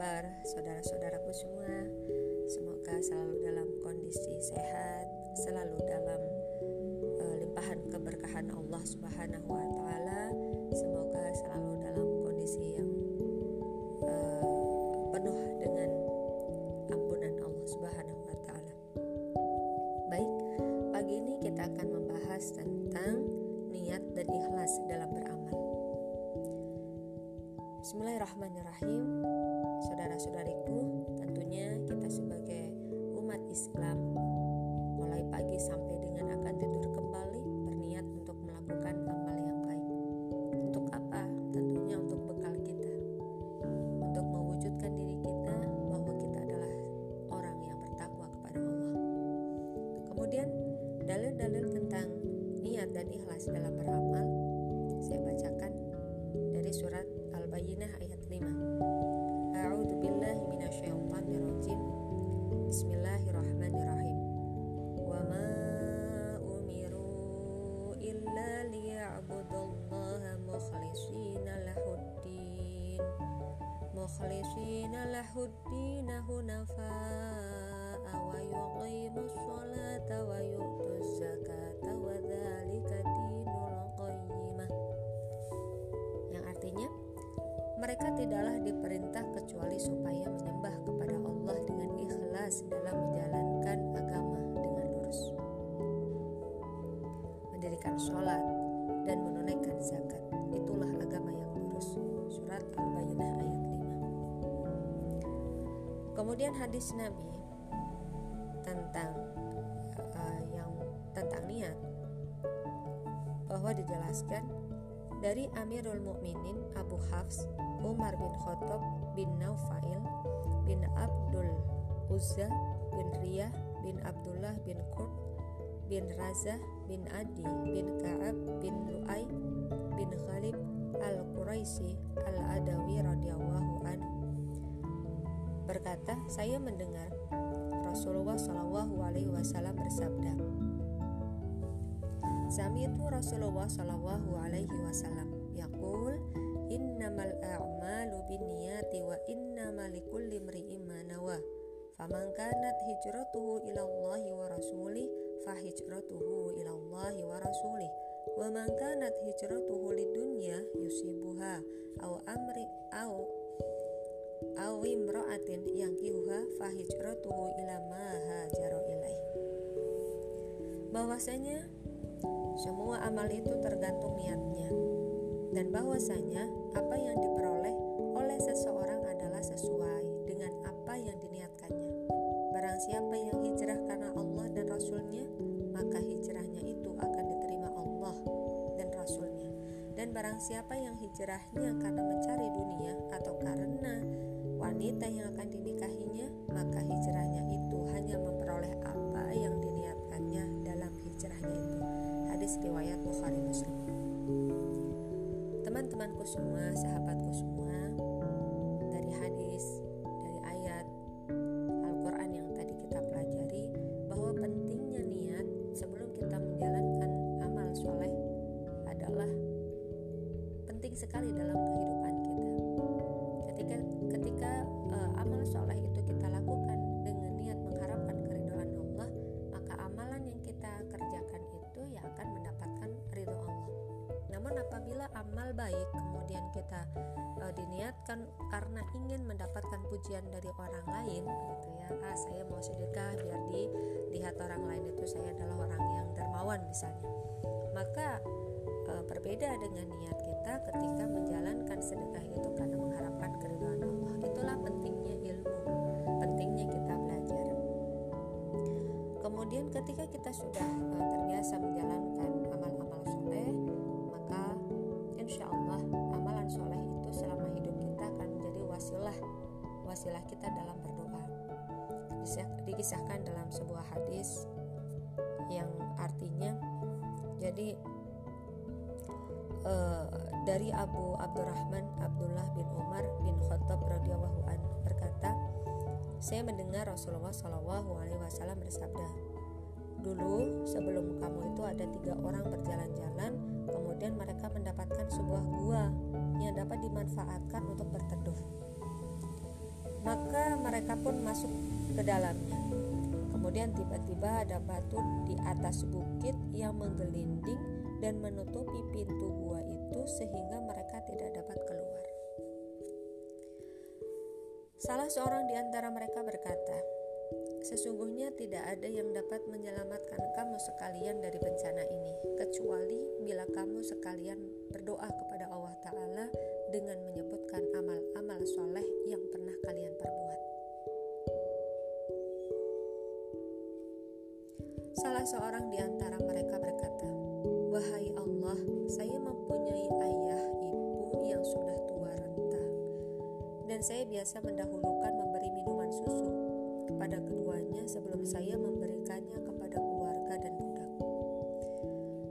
kabar saudara-saudaraku semua? Semoga selalu dalam kondisi sehat, selalu dalam uh, limpahan keberkahan Allah Subhanahu wa taala. Tidaklah diperintah kecuali supaya menyembah kepada Allah dengan ikhlas dalam menjalankan agama dengan lurus. Mendirikan sholat dan menunaikan zakat, itulah agama yang lurus. Surat Al-Bayyinah ayat 5. Kemudian hadis Nabi tentang uh, yang tentang niat bahwa dijelaskan dari Amirul Mukminin Abu Hafs Umar bin Khattab bin Naufail bin Abdul Uzza bin Riyah bin Abdullah bin Qurt bin Razah bin Adi bin Ka'ab bin Lu'ay bin Khalid Al-Quraisy Al-Adawi radhiyallahu anhu. Berkata saya mendengar Rasulullah Shallallahu alaihi wasallam bersabda Sami'tu Rasulullah sallallahu alaihi wasallam yaqul innamal a'malu binniyati wa innamal likulli imri'in ma nawa. Faman kanat hijratuhu ila Allah wa rasulih fa hijratuhu ila Allah wa rasulih. Wa man kanat hijratuhu lidunya yusibuha aw amri aw aw imra'atin yankihuha fa hijratuhu ila ma hajara ilaih. Bahwasanya semua amal itu tergantung niatnya. Dan bahwasanya apa yang diperoleh oleh seseorang adalah sesuai dengan apa yang diniatkannya. Barang siapa yang hijrah karena Allah dan Rasulnya, maka hijrahnya itu akan diterima Allah dan Rasulnya. Dan barang siapa yang hijrahnya karena mencari dunia atau karena wanita yang akan dinikahinya, maka hijrahnya itu hanya memperoleh apa yang diniatkannya dalam hijrahnya itu hadis riwayat Bukhari Muslim. Teman-temanku semua, sahabatku semua, amal baik kemudian kita uh, diniatkan karena ingin mendapatkan pujian dari orang lain gitu ya. Ah saya mau sedekah biar dilihat orang lain itu saya adalah orang yang dermawan misalnya. Maka uh, berbeda dengan niat kita ketika menjalankan sedekah itu karena mengharapkan keridhaan Allah. Itulah pentingnya ilmu, pentingnya kita belajar. Kemudian ketika kita sudah uh, menjadi wasilah kita dalam berdoa. Dikisahkan dalam sebuah hadis yang artinya jadi uh, dari Abu Abdurrahman Abdullah bin Umar bin Khattab radhiyallahu an berkata, saya mendengar Rasulullah Shallallahu Alaihi Wasallam bersabda, dulu sebelum kamu itu ada tiga orang berjalan-jalan, kemudian mereka mendapatkan sebuah gua yang dapat dimanfaatkan untuk berteduh. Maka mereka pun masuk ke dalamnya. Kemudian tiba-tiba ada batu di atas bukit yang menggelinding dan menutupi pintu gua itu sehingga mereka tidak dapat keluar. Salah seorang di antara mereka berkata, Sesungguhnya tidak ada yang dapat menyelamatkan kamu sekalian dari bencana ini, kecuali bila kamu sekalian berdoa kepada Allah Ta'ala dengan menyebutkan seorang di antara mereka berkata, Wahai Allah, saya mempunyai ayah ibu yang sudah tua renta, dan saya biasa mendahulukan memberi minuman susu kepada keduanya sebelum saya memberikannya kepada keluarga dan budak.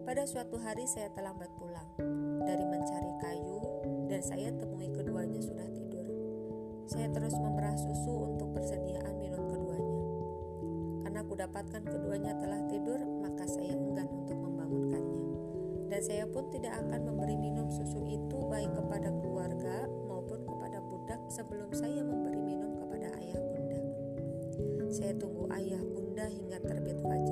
Pada suatu hari saya terlambat pulang dari mencari kayu dan saya temui keduanya sudah tidur. Saya terus memerah susu untuk persediaan minum keduanya. Karena aku dapatkan keduanya telah tidur, maka saya enggan untuk membangunkannya. Dan saya pun tidak akan memberi minum susu itu baik kepada keluarga maupun kepada budak sebelum saya memberi minum kepada ayah saya tunggu ayah bunda hingga terbit fajar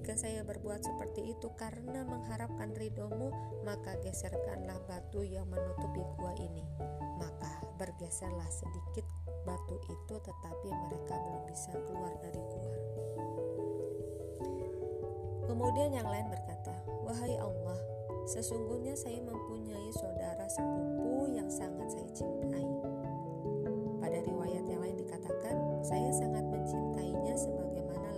jika saya berbuat seperti itu karena mengharapkan ridomu, maka geserkanlah batu yang menutupi gua ini. Maka bergeserlah sedikit batu itu tetapi mereka belum bisa keluar dari gua. Kemudian yang lain berkata, "Wahai Allah, sesungguhnya saya mempunyai saudara sepupu yang sangat saya cintai." Pada riwayat yang lain dikatakan, "Saya sangat mencintainya sebagaimana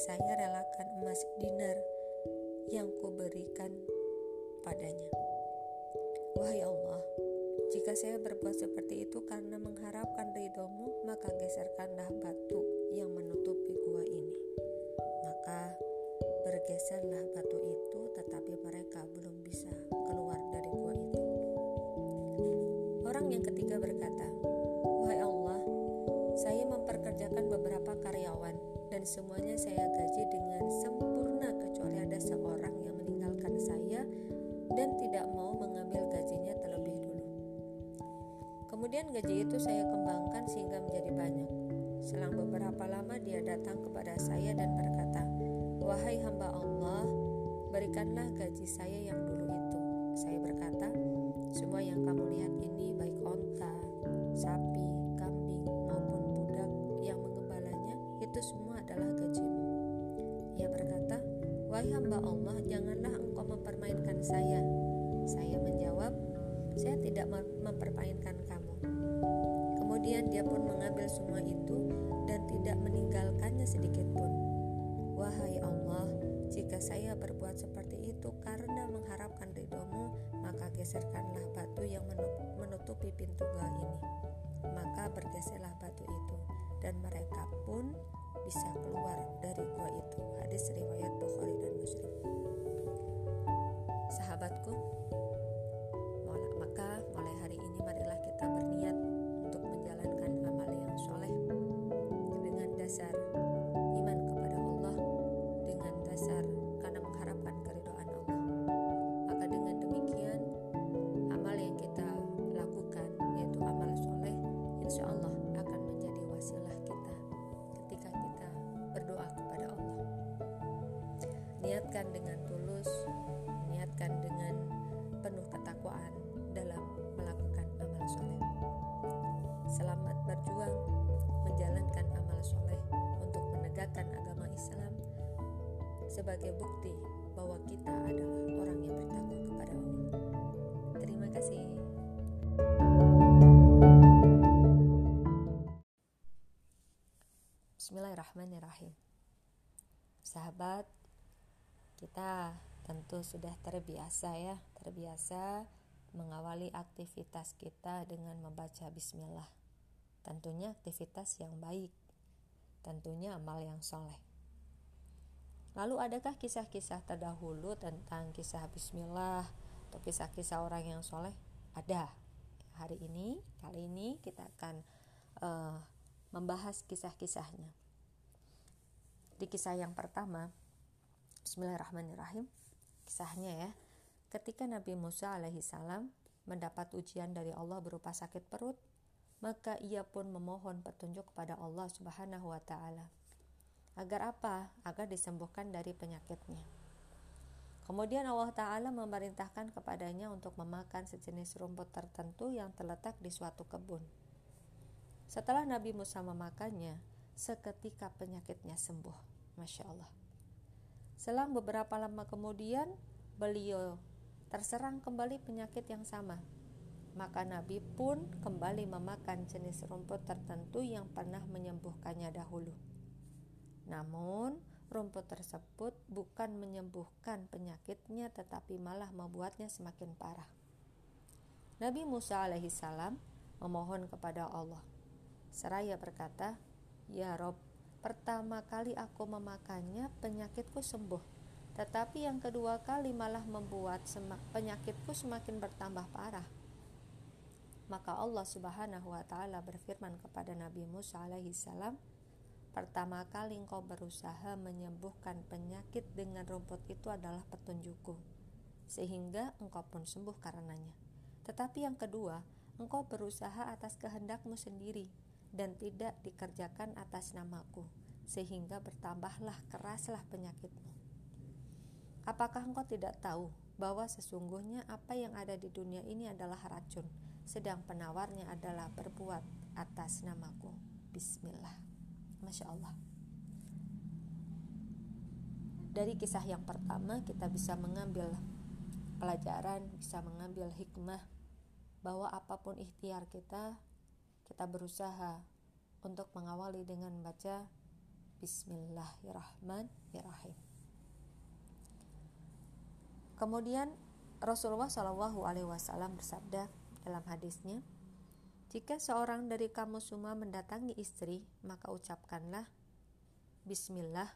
saya relakan emas dinar yang kuberikan padanya. Wahai Allah, jika saya berbuat seperti itu karena mengharapkan ridhomu, maka geserkanlah batu yang menutupi gua ini. Maka bergeserlah batu itu, tetapi mereka belum bisa keluar dari gua itu. Orang yang ketiga berkata, "Wahai Allah, saya memperkerjakan beberapa karyawan dan semuanya saya Gaji itu saya kembangkan sehingga menjadi banyak. Selang beberapa lama dia datang kepada saya dan berkata, "Wahai hamba Allah, berikanlah gaji saya yang dulu itu." Saya berkata, "Semua yang kamu lihat ini baik onta, sapi, kambing maupun budak yang mengembalanya itu semua adalah gajimu." Ia berkata, "Wahai hamba Allah, janganlah semua itu dan tidak meninggalkannya sedikit pun. Wahai Allah, jika saya berbuat seperti itu karena mengharapkan ridhomu, maka geserkanlah batu yang menutupi pintu gua ini. Maka bergeserlah batu itu, dan mereka pun bisa keluar dari gua itu. Hadis riwayat Bukhari dan Muslim. Sahabatku, maka mulai hari ini marilah kita berniat dasar iman kepada Allah dengan dasar karena mengharapkan keridhaan Allah. Maka dengan demikian amal yang kita lakukan yaitu amal soleh insya Allah akan menjadi wasilah kita ketika kita berdoa kepada Allah. Niatkan dengan tulus, niatkan dengan penuh ketakwaan dalam melakukan amal soleh. Selamat berjuang. Islam sebagai bukti bahwa kita adalah orang yang bertakwa kepada Allah. Terima kasih. Bismillahirrahmanirrahim. Sahabat, kita tentu sudah terbiasa ya, terbiasa mengawali aktivitas kita dengan membaca bismillah. Tentunya aktivitas yang baik, tentunya amal yang soleh. Lalu adakah kisah-kisah terdahulu tentang kisah bismillah atau kisah-kisah orang yang soleh? Ada. Hari ini, kali ini kita akan uh, membahas kisah-kisahnya. Di kisah yang pertama, Bismillahirrahmanirrahim. Kisahnya ya, Ketika Nabi Musa alaihi salam mendapat ujian dari Allah berupa sakit perut, maka ia pun memohon petunjuk kepada Allah Subhanahu wa taala. Agar apa? Agar disembuhkan dari penyakitnya. Kemudian Allah Ta'ala memerintahkan kepadanya untuk memakan sejenis rumput tertentu yang terletak di suatu kebun. Setelah Nabi Musa memakannya, seketika penyakitnya sembuh. Masya Allah. Selang beberapa lama kemudian, beliau terserang kembali penyakit yang sama. Maka Nabi pun kembali memakan jenis rumput tertentu yang pernah menyembuhkannya dahulu. Namun, rumput tersebut bukan menyembuhkan penyakitnya tetapi malah membuatnya semakin parah. Nabi Musa alaihissalam memohon kepada Allah. Seraya berkata, "Ya Rob, pertama kali aku memakannya penyakitku sembuh." Tetapi yang kedua kali malah membuat penyakitku semakin bertambah parah. Maka Allah Subhanahu wa taala berfirman kepada Nabi Musa alaihi salam, "Pertama kali engkau berusaha menyembuhkan penyakit dengan rumput itu adalah petunjukku, sehingga engkau pun sembuh karenanya. Tetapi yang kedua, engkau berusaha atas kehendakmu sendiri dan tidak dikerjakan atas namaku, sehingga bertambahlah keraslah penyakitmu." Apakah engkau tidak tahu bahwa sesungguhnya apa yang ada di dunia ini adalah racun, sedang penawarnya adalah berbuat atas namaku. Bismillah. Masya Allah. Dari kisah yang pertama kita bisa mengambil pelajaran, bisa mengambil hikmah bahwa apa pun ikhtiar kita, kita berusaha untuk mengawali dengan baca Bismillahirrahmanirrahim. Kemudian Rasulullah Shallallahu Alaihi Wasallam bersabda dalam hadisnya, jika seorang dari kamu semua mendatangi istri, maka ucapkanlah Bismillah,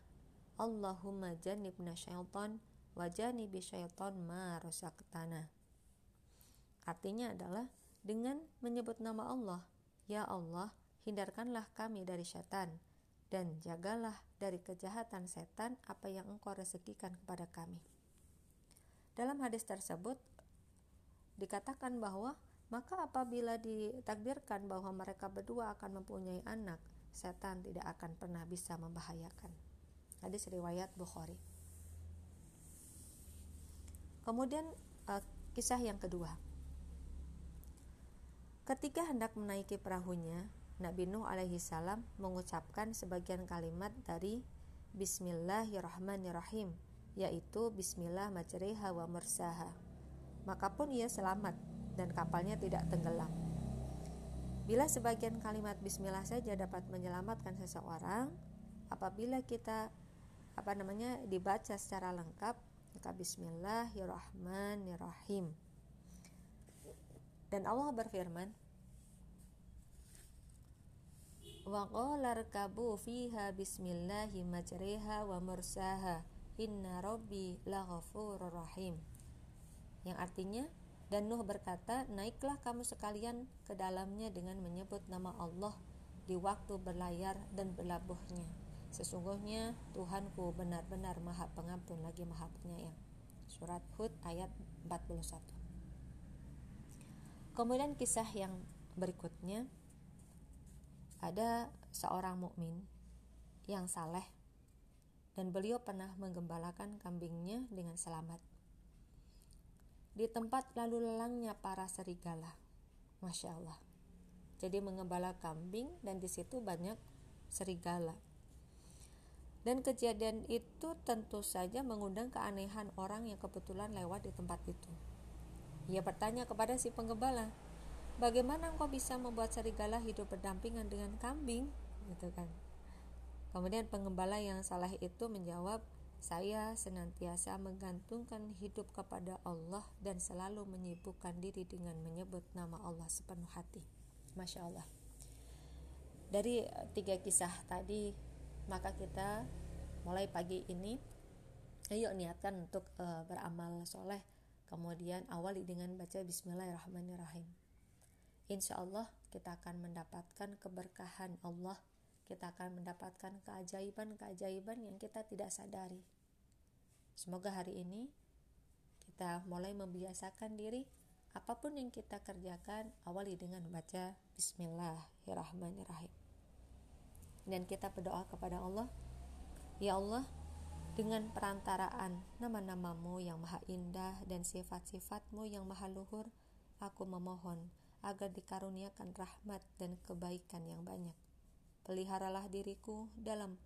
Allahumma janibna syaitan wa janibi syaitan ma rosaktana. Artinya adalah dengan menyebut nama Allah, Ya Allah, hindarkanlah kami dari syaitan dan jagalah dari kejahatan setan apa yang engkau rezekikan kepada kami. Dalam hadis tersebut dikatakan bahwa maka apabila ditakdirkan bahwa mereka berdua akan mempunyai anak, setan tidak akan pernah bisa membahayakan. Hadis riwayat Bukhari. Kemudian uh, kisah yang kedua. Ketika hendak menaiki perahunya, Nabi Nuh alaihi salam mengucapkan sebagian kalimat dari Bismillahirrahmanirrahim yaitu Bismillah majriha wa mursaha. Maka pun ia selamat dan kapalnya tidak tenggelam. Bila sebagian kalimat bismillah saja dapat menyelamatkan seseorang, apabila kita apa namanya dibaca secara lengkap, maka bismillahirrahmanirrahim. Dan Allah berfirman, Wa qala fiha bismillahi majriha wa mursaha Inna Robbi laghafurur rahim Yang artinya dan Nuh berkata, naiklah kamu sekalian ke dalamnya dengan menyebut nama Allah di waktu berlayar dan berlabuhnya. Sesungguhnya Tuhanku benar-benar maha pengampun lagi maha penyayang. Surat Hud ayat 41. Kemudian kisah yang berikutnya ada seorang mukmin yang saleh dan beliau pernah menggembalakan kambingnya dengan selamat. Di tempat lalu lelangnya para serigala, masya Allah. jadi mengembala kambing dan di situ banyak serigala. Dan kejadian itu tentu saja mengundang keanehan orang yang kebetulan lewat di tempat itu. Ia bertanya kepada si penggembala, "Bagaimana engkau bisa membuat serigala hidup berdampingan dengan kambing?" gitu kan. Kemudian penggembala yang salah itu menjawab, "Saya senantiasa menggantungkan hidup kepada Allah dan selalu menyibukkan diri dengan menyebut nama Allah sepenuh hati." Masya Allah. Dari tiga kisah tadi maka kita mulai pagi ini ayo niatkan untuk uh, beramal soleh kemudian awali dengan baca Bismillahirrahmanirrahim Insya Allah kita akan mendapatkan keberkahan Allah kita akan mendapatkan keajaiban-keajaiban yang kita tidak sadari semoga hari ini kita mulai membiasakan diri apa pun yang kita kerjakan awali dengan membaca Bismillahirrahmanirrahim. Dan kita berdoa kepada Allah Ya Allah dengan perantaraan nama-namamu yang maha indah dan sifat-sifatmu yang maha luhur aku memohon agar dikaruniakan rahmat dan kebaikan yang banyak. Peliharalah diriku dalam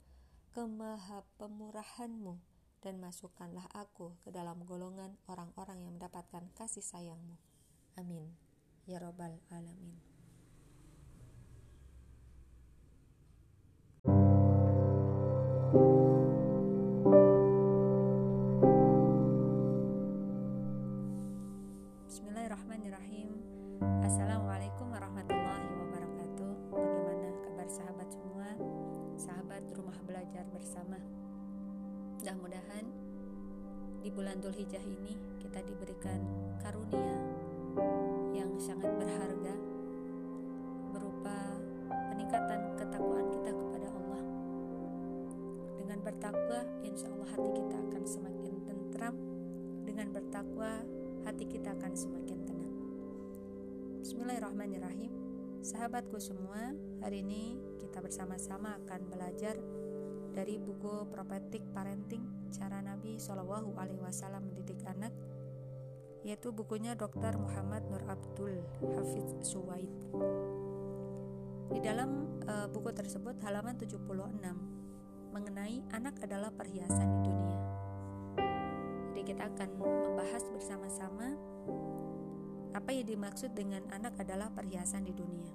kemaha pemurahanmu dan masukkanlah aku ke dalam golongan orang-orang yang mendapatkan kasih sayangmu. Amin. Ya robbal alamin. Bismillahirrahmanirrahim. Assalamualaikum warahmatullahi wabarakatuh. Bagaimana kabar sahabat semua? Sahabat rumah belajar bersama Mudah-mudahan Di bulan Dhul Hijjah ini Kita diberikan karunia Yang sangat berharga Berupa peningkatan ketakwaan kita kepada Allah Dengan bertakwa Insya Allah hati kita akan semakin tentram Dengan bertakwa hati kita akan semakin tenang. Bismillahirrahmanirrahim. Sahabatku semua, hari ini kita bersama-sama akan belajar dari buku Prophetic Parenting Cara Nabi Shallallahu Alaihi Wasallam mendidik anak, yaitu bukunya Dr. Muhammad Nur Abdul Hafiz Suwaid. Di dalam uh, buku tersebut halaman 76 mengenai anak adalah perhiasan di dunia kita akan membahas bersama-sama apa yang dimaksud dengan anak adalah perhiasan di dunia.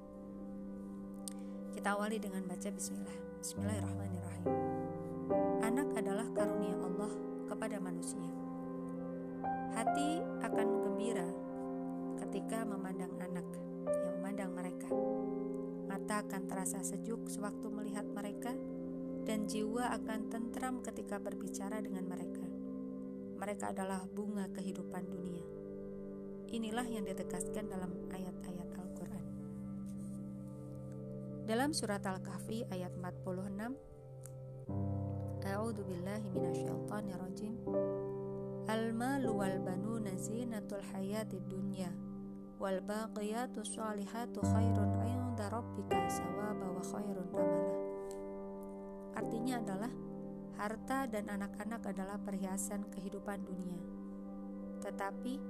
Kita awali dengan baca bismillah. Bismillahirrahmanirrahim. Anak adalah karunia Allah kepada manusia. Hati akan gembira ketika memandang anak, yang memandang mereka. Mata akan terasa sejuk sewaktu melihat mereka dan jiwa akan tentram ketika berbicara dengan mereka mereka adalah bunga kehidupan dunia. Inilah yang ditegaskan dalam ayat-ayat Al-Quran. Dalam surat Al-Kahfi ayat 46, A'udzu billahi minasyaitonir rajim. Al-malu wal banuna zinatul hayatid dunya wal baqiyatus shalihatu khairun 'inda rabbika sawaba wa khairun amala. Artinya adalah harta dan anak-anak adalah perhiasan kehidupan dunia. Tetapi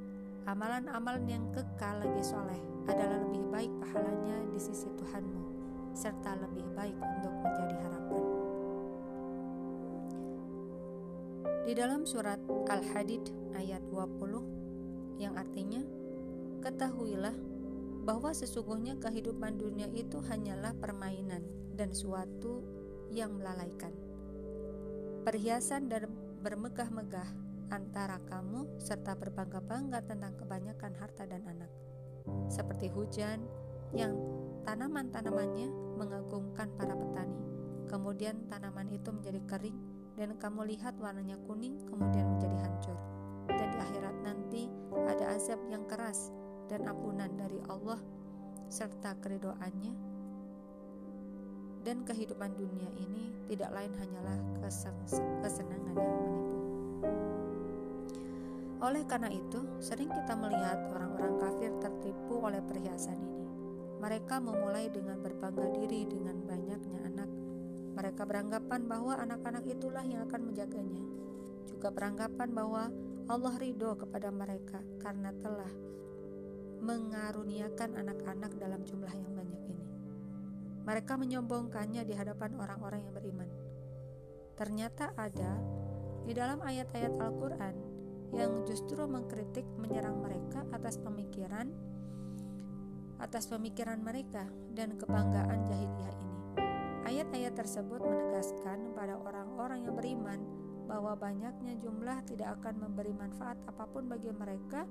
amalan-amalan yang kekal lagi soleh adalah lebih baik pahalanya di sisi Tuhanmu, serta lebih baik untuk menjadi harapan. Di dalam surat Al-Hadid ayat 20 yang artinya Ketahuilah bahwa sesungguhnya kehidupan dunia itu hanyalah permainan dan suatu yang melalaikan perhiasan dan bermegah-megah antara kamu serta berbangga-bangga tentang kebanyakan harta dan anak. Seperti hujan yang tanaman-tanamannya mengagumkan para petani. Kemudian tanaman itu menjadi kering dan kamu lihat warnanya kuning kemudian menjadi hancur. Dan di akhirat nanti ada azab yang keras dan ampunan dari Allah serta keridoannya dan kehidupan dunia ini tidak lain hanyalah kesenangan yang menipu. Oleh karena itu, sering kita melihat orang-orang kafir tertipu oleh perhiasan ini. Mereka memulai dengan berbangga diri dengan banyaknya anak. Mereka beranggapan bahwa anak-anak itulah yang akan menjaganya. Juga beranggapan bahwa Allah ridho kepada mereka karena telah mengaruniakan anak-anak dalam jumlah yang banyak ini. Mereka menyombongkannya di hadapan orang-orang yang beriman. Ternyata ada di dalam ayat-ayat Al-Quran yang justru mengkritik menyerang mereka atas pemikiran atas pemikiran mereka dan kebanggaan jahiliyah ini. Ayat-ayat tersebut menegaskan pada orang-orang yang beriman bahwa banyaknya jumlah tidak akan memberi manfaat apa pun bagi mereka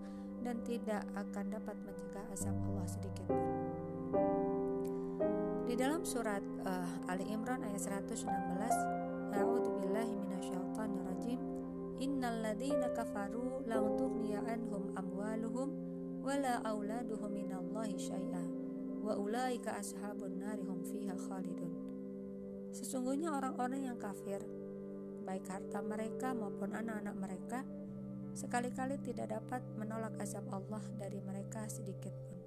dan tidak akan dapat mencegah azab Allah sedikit pun. Di dalam surat uh, Ali Imran ayat 116, A'udzubillahi minasyaitonirrajim. Innal ladzina kafaru la tughniya anhum amwaluhum wala auladuhum minallahi syai'a wa ulaika ashabun narihum fiha khalidun. Sesungguhnya orang-orang yang kafir baik harta mereka maupun anak-anak mereka, sekali-kali tidak dapat menolak azab Allah dari mereka sedikit pun.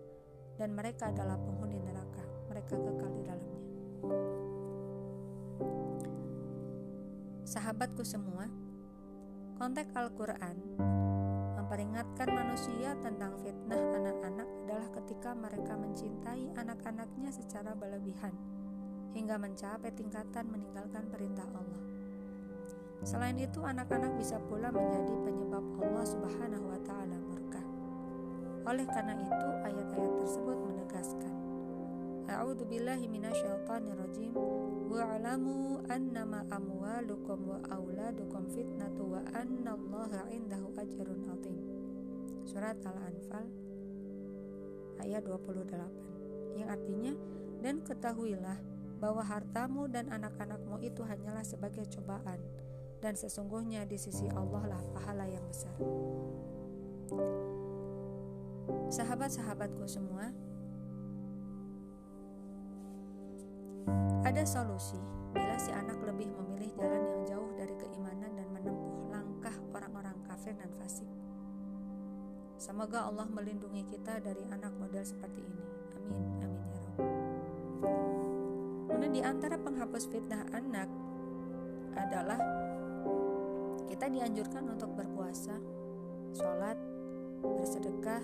Dan mereka adalah penghuni neraka, mereka kekal di dalamnya. Sahabatku semua, konteks Al-Quran memperingatkan manusia tentang fitnah anak-anak adalah ketika mereka mencintai anak-anaknya secara berlebihan hingga mencapai tingkatan meninggalkan perintah Allah. Selain itu, anak-anak bisa pula menjadi penyebab Allah Subhanahu wa taala murka. Oleh karena itu, ayat-ayat tersebut menegaskan A'udzu billahi minasyaitonir rajim wa'lamu annama amwalukum wa auladukum fitnatu wa annallaha 'indahu ajrun 'azim. Surat Al-Anfal ayat 28 yang artinya dan ketahuilah bahwa hartamu dan anak-anakmu itu hanyalah sebagai cobaan dan sesungguhnya di sisi Allah lah pahala yang besar. Sahabat-sahabatku semua, ada solusi bila si anak lebih memilih jalan yang jauh dari keimanan dan menempuh langkah orang-orang kafir dan fasik. Semoga Allah melindungi kita dari anak model seperti ini. Amin, amin ya Rabb. Kemudian di antara penghapus fitnah anak adalah kita dianjurkan untuk berpuasa, sholat, bersedekah,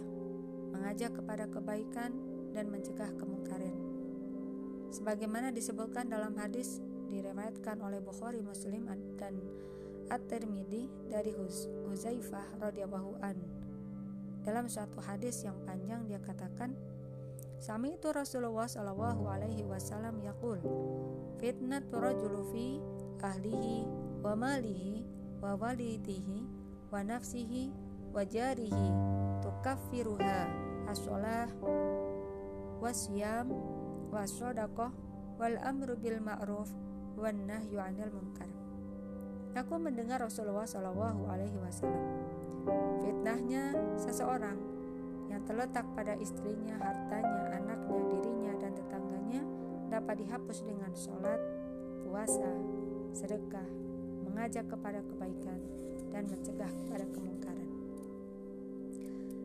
mengajak kepada kebaikan, dan mencegah kemungkaran. Sebagaimana disebutkan dalam hadis diriwayatkan oleh Bukhari Muslim dan At-Tirmidzi dari Huz Huzaifah radhiyallahu an. Dalam suatu hadis yang panjang dia katakan, Sami itu Rasulullah Shallallahu alaihi wasallam yaqul, fitnatu rajulu fi ahlihi wa malihi wa walidihi wa nafsihi wa jarihi tukaffiruha as-shalah wasyam wasodaqah wal amru bil ma'ruf wan nahyu 'anil munkar. Aku mendengar Rasulullah Shallallahu alaihi wasallam. Fitnahnya seseorang yang terletak pada istrinya, hartanya, anaknya, dirinya dan tetangganya dapat dihapus dengan sholat, puasa, sedekah, mengajak kepada kebaikan, dan mencegah kepada kemungkaran.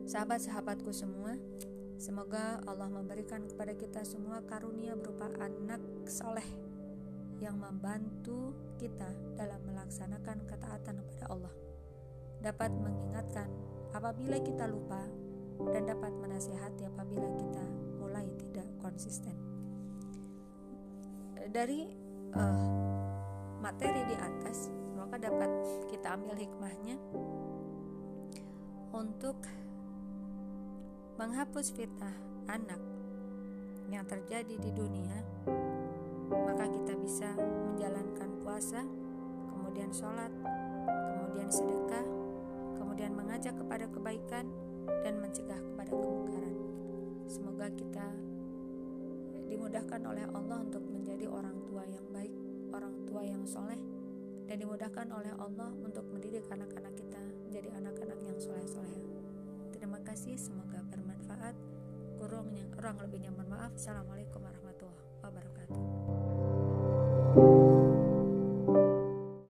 Sahabat-sahabatku semua, semoga Allah memberikan kepada kita semua karunia berupa anak soleh yang membantu kita dalam melaksanakan ketaatan kepada Allah. Dapat mengingatkan apabila kita lupa dan dapat menasihati apabila kita mulai tidak konsisten. Dari uh, materi di atas maka dapat kita ambil hikmahnya untuk menghapus fitnah anak yang terjadi di dunia maka kita bisa menjalankan puasa kemudian sholat kemudian sedekah kemudian mengajak kepada kebaikan dan mencegah kepada kemungkaran semoga kita dimudahkan oleh Allah untuk menjadi orang tua yang baik orang tua yang soleh dan dimudahkan oleh Allah untuk mendidik anak-anak kita menjadi anak-anak yang soleh-soleh. Terima kasih, semoga bermanfaat. Kurang yang kurang lebihnya mohon maaf. Assalamualaikum warahmatullahi.